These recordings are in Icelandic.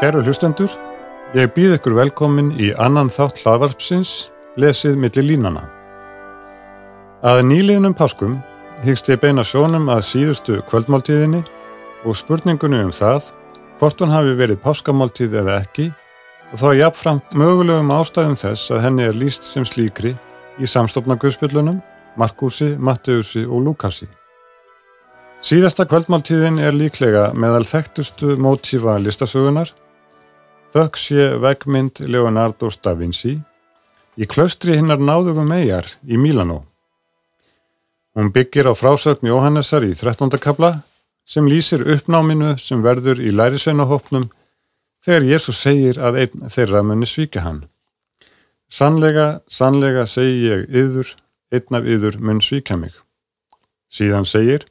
Kæru hlustendur, ég býð ykkur velkomin í annan þátt hlaðvarpsins, lesið millir línana. Að nýliðnum páskum hyggst ég beina sjónum að síðustu kvöldmáltíðinni og spurningunni um það hvort hún hafi verið páskamáltíð eða ekki og þá jafnframt mögulegum ástæðum þess að henni er líst sem slíkri í samstofna guðspillunum, Markusi, Matteusi og Lukasi. Síðasta kvöldmáltíðin er líklega meðal þekktustu mótífa listasögunar Þökk sé vegmynd Leonardo da Vinci í klaustri hinnar náðugum eigjar í Mílanó. Hún byggir á frásögn Jóhannesar í 13. kabla sem lýsir uppnáminu sem verður í lærisveinahopnum þegar Jésús segir að einn þeirra muni svíka hann. Sannlega, sannlega segi ég yður, einn af yður mun svíka mig. Síðan segir,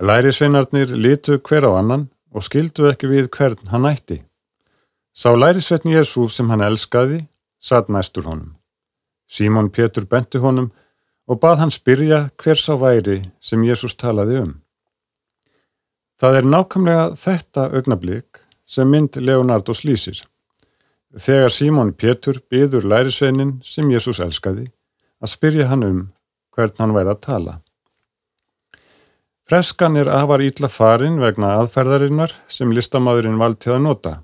lærisveinarnir litu hver á annan og skildu ekki við hvern hann ætti. Sá lærisvetni Jésu sem hann elskaði, satt næstur honum. Símón Pétur benti honum og bað hann spyrja hver sá væri sem Jésús talaði um. Það er nákvæmlega þetta augnablík sem mynd Leonardos lýsir. Þegar Símón Pétur byður lærisveinin sem Jésús elskaði að spyrja hann um hvern hann væri að tala. Freskan er afar ítla farin vegna aðferðarinnar sem listamæðurinn valdi að nota.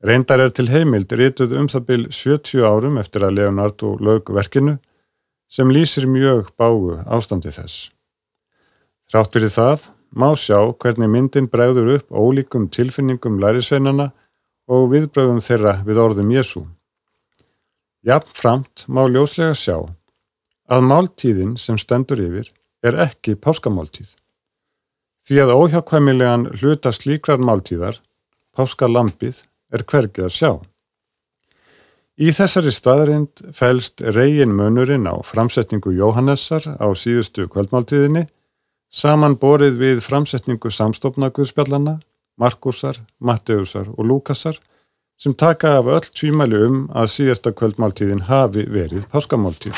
Reyndar er til heimild rituð um það byl 70 árum eftir að Leonardo lög verkinu sem lýsir mjög bágu ástandi þess. Þrátt fyrir það má sjá hvernig myndin bregður upp ólíkum tilfinningum lærisveinana og viðbröðum þeirra við orðum Jésu. Jafn framt má ljóslega sjá að máltíðin sem stendur yfir er ekki páskamáltíð. Því að óhjákvæmilegan hluta slíkrar máltíðar, páskalambið, er hvergi að sjá. Í þessari staðarind fælst reygin munurinn á framsetningu Jóhannessar á síðustu kvöldmáltíðinni saman borið við framsetningu samstofnaguðspjallana, Markusar, Matteusar og Lukasar sem taka af öll tvímæli um að síðasta kvöldmáltíðin hafi verið páskamáltíð.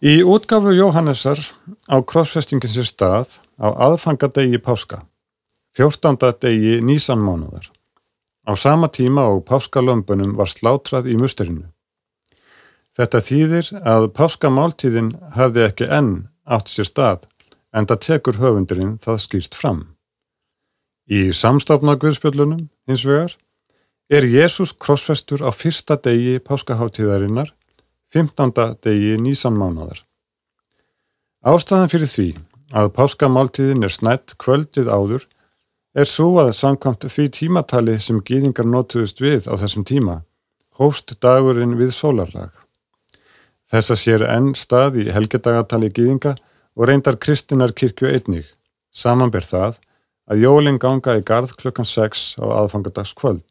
Í útgafu Jóhannessar á krossfestingin sér stað á aðfangadegi páska, 14. degi nýsanmánuðar. Á sama tíma og páskalömbunum var slátrað í musterinu. Þetta þýðir að páskamáltíðin hafði ekki enn átt sér stað en það tekur höfundurinn það skýrt fram. Í samstofna Guðspjöllunum, hins vegar, er Jésús krossfestur á fyrsta degi páskaháttíðarinnar, 15. degi nýsanmánadar. Ástæðan fyrir því að páskamáltíðin er snætt kvöldið áður er svo að samkvæmt því tímatali sem gýðingar notuðust við á þessum tíma hófst dagurinn við sólarlag. Þessa sér enn stað í helgedagatali gýðinga og reyndar Kristinar kirkju einnig. Samanber það að jólinn ganga í gard klukkan 6 á aðfangadagskvöld.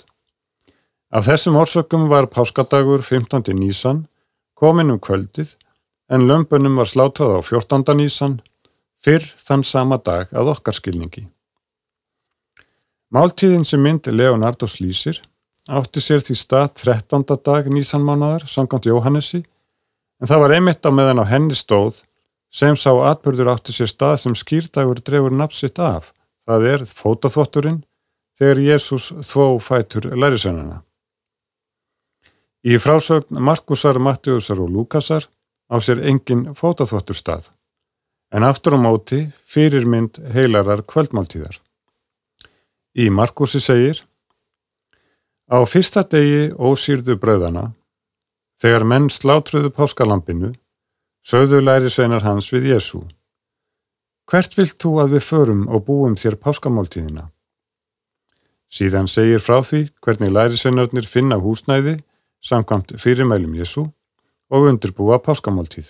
Af þessum orsökum var páskadagur 15. nýsan komin um kvöldið en lömbunum var slátrað á 14. nýsan fyrr þann sama dag að okkar skilningi. Máltíðin sem mynd Leonardos lýsir átti sér því stað 13. dag nýsanmánaðar, samkvæmt Jóhannesi, en það var einmitt á meðan á henni stóð sem sá atbyrður átti sér stað sem skýrdagur drefur napsitt af, það er fótaþvotturinn, þegar Jésús þvó fætur lærisönuna. Í frásögn Markusar, Mattiusar og Lukasar á sér engin fótaþvottur stað, en aftur á móti fyrirmynd heilarar kvöldmáltíðar. Í Markusi segir Á fyrsta degi ósýrðu bröðana, þegar menn slátruðu páskalampinu, sögðu læri sveinar hans við Jésu. Hvert vilt þú að við förum og búum þér páskamáltíðina? Síðan segir frá því hvernig læri sveinarnir finna húsnæði samkvæmt fyrirmælum Jésu og undirbúa páskamáltíð.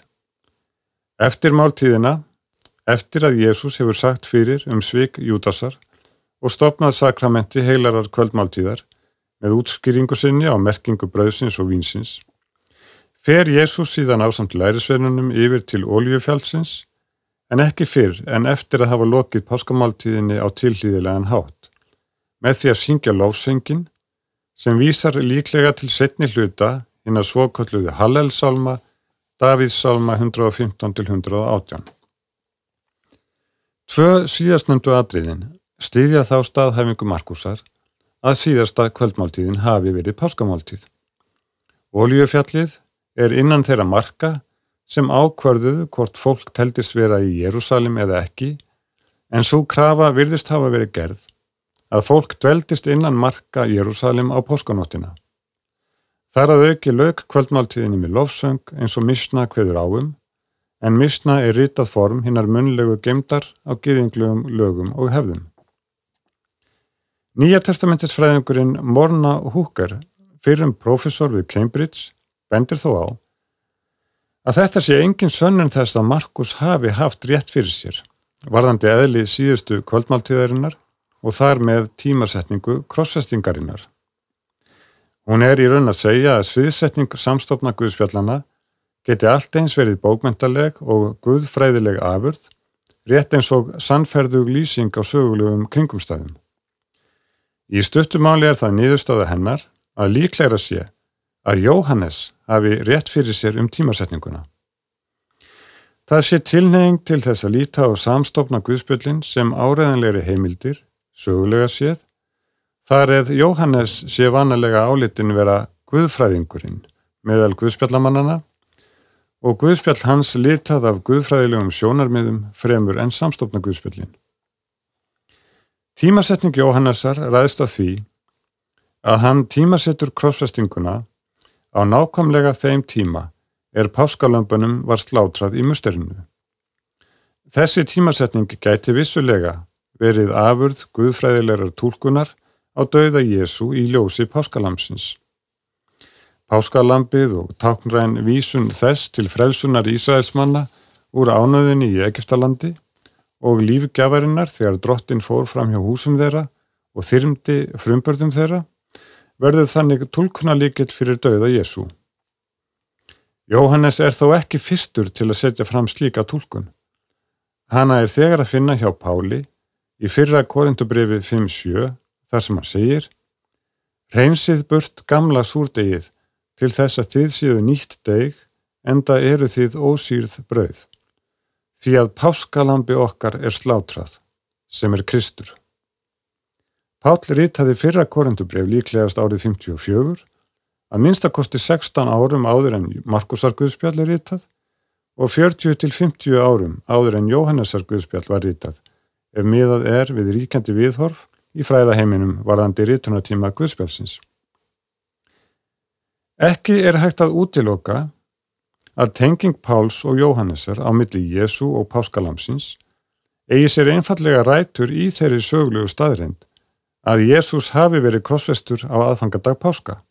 Eftir máltíðina, eftir að Jésús hefur sagt fyrir um svik Júdasar, og stopnað sakramenti heilarar kvöldmáltíðar með útskýringu sinni á merkingu bröðsins og vínsins, fer Jésús síðan ásamt lærisveinunum yfir til Óljufjálsins en ekki fyrr en eftir að hafa lokið páskamáltíðinni á tilhlýðilegan hátt, með því að syngja lofsengin sem vísar líklega til setni hluta hinn að svokalluði Hallelsálma, Davíðsálma 115-118. Tvö síðastnöndu atriðin stýðja þá staðhæfingu Markusar að síðasta kvöldmáltíðin hafi verið páskamáltíð. Óljufjallið er innan þeirra marka sem ákvarðuðu hvort fólk teldist vera í Jérúsalim eða ekki, en svo krafa virðist hafa verið gerð að fólk dveldist innan marka Jérúsalim á páskanóttina. Þar að auki lög kvöldmáltíðinni með lofsöng eins og misna hveður áum, en misna er ritað form hinnar munlegu gemdar á giðinglugum lögum og hefðum. Nýja testamentisfræðingurinn Morna Húker, fyrrum profesor við Cambridge, bendir þó á að þetta sé engin sönnum þess að Markus hafi haft rétt fyrir sér, varðandi eðli síðustu kvöldmáltíðarinnar og þar með tímasetningu krossvestingarinnar. Hún er í raun að segja að sviðsetning samstofna Guðspjallana geti allt eins verið bókmentaleg og guðfræðileg afurð, rétt eins og sannferðug lýsing á sögulegum kringumstæðum. Í stuttumáli er það niðurstáða hennar að líklegra sé að Jóhannes hafi rétt fyrir sér um tímasetninguna. Það sé tilneying til þess að líta á samstofna Guðspjöllin sem áreðanlegri heimildir, sögulega séð, þar eð Jóhannes sé vanalega álitin vera Guðfræðingurinn meðal Guðspjallamannana og Guðspjall hans litað af Guðfræðilegum sjónarmiðum fremur en samstofna Guðspjöllin. Tímasetning Jóhannesar ræðist á því að hann tímasettur krossvestinguna á nákvæmlega þeim tíma er páskalömpunum var slátrað í musterinu. Þessi tímasetning gæti vissulega verið afurð guðfræðilegar tólkunar á dauða Jésu í ljósi páskalamsins. Páskalambið og táknræn vísun þess til frelsunar Ísraelsmanna úr ánöðinni í Egiptalandi og lífgjafarinnar þegar drottin fór fram hjá húsum þeirra og þyrmdi frumbörðum þeirra, verður þannig tólkuna líkill fyrir dauða Jésu. Jóhannes er þó ekki fyrstur til að setja fram slíka tólkun. Hanna er þegar að finna hjá Páli í fyrra korindubrifi 5.7 þar sem hann segir Reynsið burt gamla súrdegið til þess að þið séu nýtt deg enda eru þið ósýrð brauð því að páskalambi okkar er slátrað, sem er Kristur. Páll rítaði fyrra korindubref líklegast árið 54, að minnstakosti 16 árum áður en Markusar Guðspjall er rítað og 40 til 50 árum áður en Jóhannesar Guðspjall var rítað, ef miðað er við ríkjandi viðhorf í fræðaheiminum varðandi rítunatíma Guðspjallsins. Ekki er hægt að útiloka að tenging Páls og Jóhannesar á milli Jésu og Páskalamsins eigi sér einfallega rætur í þeirri sögulegu staðrind að Jésús hafi verið krossvestur á aðfangadag Páska,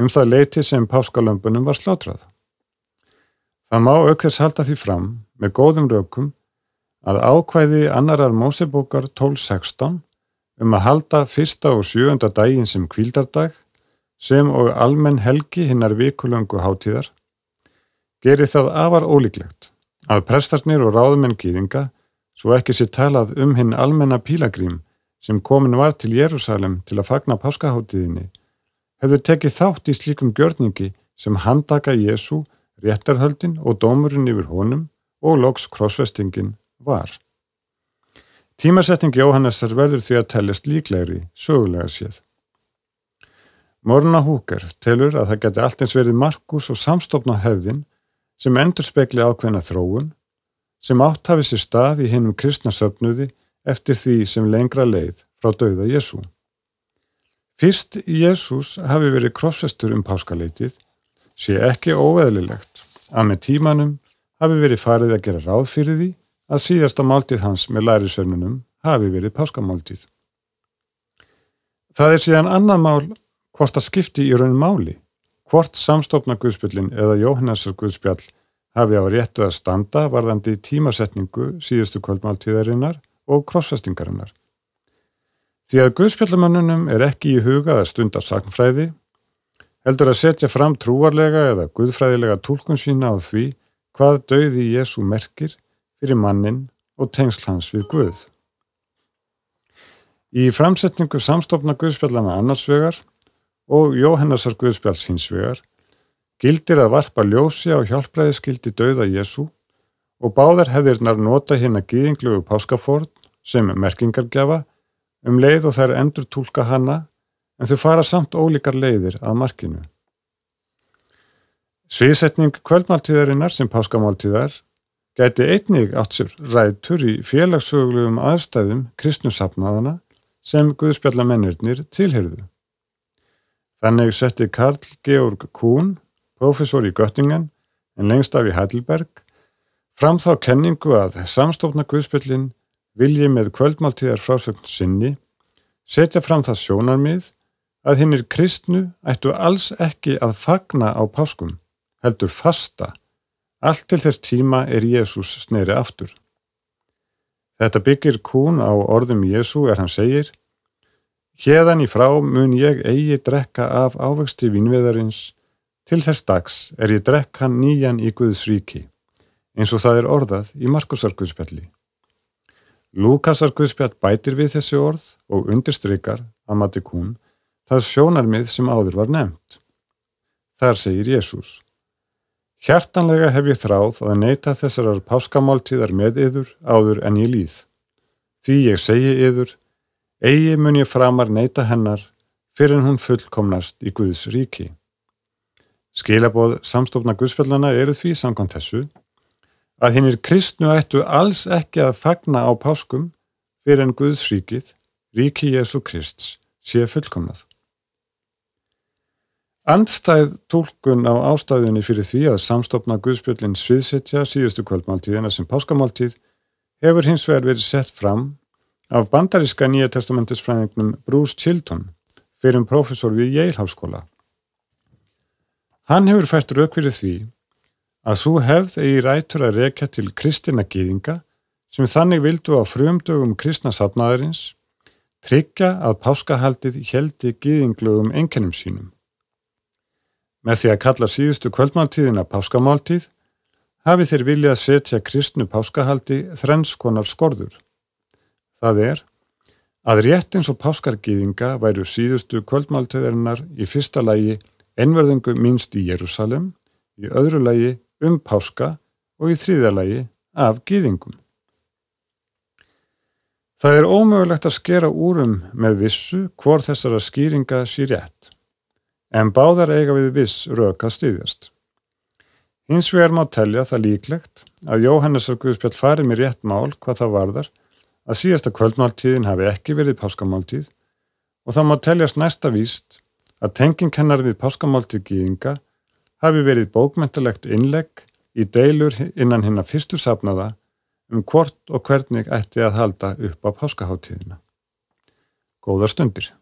um það leiti sem Páskalömbunum var slátrað. Það má aukþess halda því fram með góðum rökum að ákvæði annarar Mósebókar 12.16 um að halda fyrsta og sjöunda daginn sem kvíldardag sem og almenn helgi hinnar vikulöngu hátíðar gerir það afar ólíklegt að prestarnir og ráðumenn gýðinga svo ekki sér talað um hinn almenna pílagrím sem komin var til Jérúsalem til að fagna páskaháttíðinni hefur tekið þátt í slíkum gjörningi sem handaka Jésu, réttarhöldin og dómurinn yfir honum og loks krossvestingin var. Tímasetting Jóhannesar verður því að tellast líklegri sögulega séð. Morna Húker telur að það geti allt eins verið Markus og samstofna hefðin sem endur spekli ákveðna þróun sem átt hafi sér stað í hinnum kristna söpnuði eftir því sem lengra leið frá dauða Jésu. Fyrst Jésús hafi verið krossvestur um páskaleitið sé ekki óeðlilegt að með tímanum hafi verið farið að gera ráð fyrir því að síðasta máltið hans með lærisögnunum hafi verið páskamáltið. Það er síðan annan mál hvort að skipti í raun máli Hvort samstofna Guðspjöllin eða Jóhannesar Guðspjall hafi á réttu að standa varðandi tímasetningu síðustu kvöldmáltíðarinnar og krossvestingarinnar. Því að Guðspjallamannunum er ekki í hugað að stunda sagnfræði, heldur að setja fram trúarlega eða guðfræðilega tólkun sína á því hvað döiði Jésu merkir fyrir mannin og tengsl hans við Guð. Í framsetningu samstofna Guðspjallana annarsvegar og Jóhannasar Guðspjáls hins vegar gildir að varpa ljósi á hjálpræðiskildi dauða Jésu og báðar hefðirnar nota hinn að gýðinglugu páskafórn sem merkingargjafa um leið og þær endur tólka hanna en þau fara samt ólíkar leiðir að markinu. Sviðsetning kvöldmáltíðarinnar sem páskamáltíðar gæti einnig átt sér rætur í félagssögulegum aðstæðum kristnusapnaðana sem Guðspjallamennirnir tilherðu. Þannig setti Karl Georg Kuhn, profesor í Göttingen en lengst af í Heidelberg, fram þá kenningu að samstofna Guðspjallin vilji með kvöldmáltíðar frásögn sinni setja fram það sjónarmið að hinnir kristnu ættu alls ekki að fagna á páskum, heldur fasta. Allt til þess tíma er Jésús sneri aftur. Þetta byggir kún á orðum Jésú er hann segir Hérðan í frá mun ég eigi drekka af ávexti vínveðarins, til þess dags er ég drekk hann nýjan í Guðs ríki, eins og það er orðað í Markusarguðspjalli. Lúkasarguðspjall bætir við þessi orð og undirstrykar, að mati kún, það sjónarmið sem áður var nefnt. Þar segir Jésús. Hjartanlega hef ég þráð að neyta þessarar páskamáltíðar með yður áður en ég líð. Því ég segi yður, eigi mun ég framar neyta hennar fyrir en hún fullkomnast í Guðs ríki. Skilaboð samstofna Guðspjallana eru því samkvæmt þessu að hinnir kristnu ættu alls ekki að fagna á páskum fyrir en Guðs ríkið, ríki Jésu Krist, sé fullkomnað. Andstæð tólkun á ástæðunni fyrir því að samstopna Guðspjöldin sviðsetja síðustu kvöldmáltíðina sem páskamáltíð hefur hins vegar verið sett fram af bandaríska nýja testamentisfræðingnum Bruce Chilton fyrir um profesor við Yale Háskóla. Hann hefur fært rauk fyrir því að svo hefð eigi rætur að rekja til kristina gýðinga sem þannig vildu á frumdögum kristna safnaðarins tryggja að páskahaldið heldi gýðinglögum enkenum sínum. Með því að kalla síðustu kvöldmáltíðina páskamáltíð hafi þeir viljað setja kristnu páskahaldi þrennskonar skorður. Það er að rétt eins og páskargiðinga væru síðustu kvöldmáltíðarinnar í fyrsta lægi einverðingu minst í Jérúsalem, í öðru lægi um páska og í þrýða lægi af giðingum. Það er ómögulegt að skera úrum með vissu hvor þessara skýringa sé rétt en báðar eiga við viss rauk að styðjast. Hins vegar má telja það líklegt að Jóhannesar Guðspjall farið með rétt mál hvað það varðar að síðasta kvöldmáltíðin hafi ekki verið páskamáltíð og það má teljast næsta víst að tengingkennar við páskamáltíð gíðinga hafi verið bókmentalegt innlegg í deilur innan hinn að fyrstu sapnaða um hvort og hvernig ætti að halda upp á páskaháttíðina. Góðar stundir.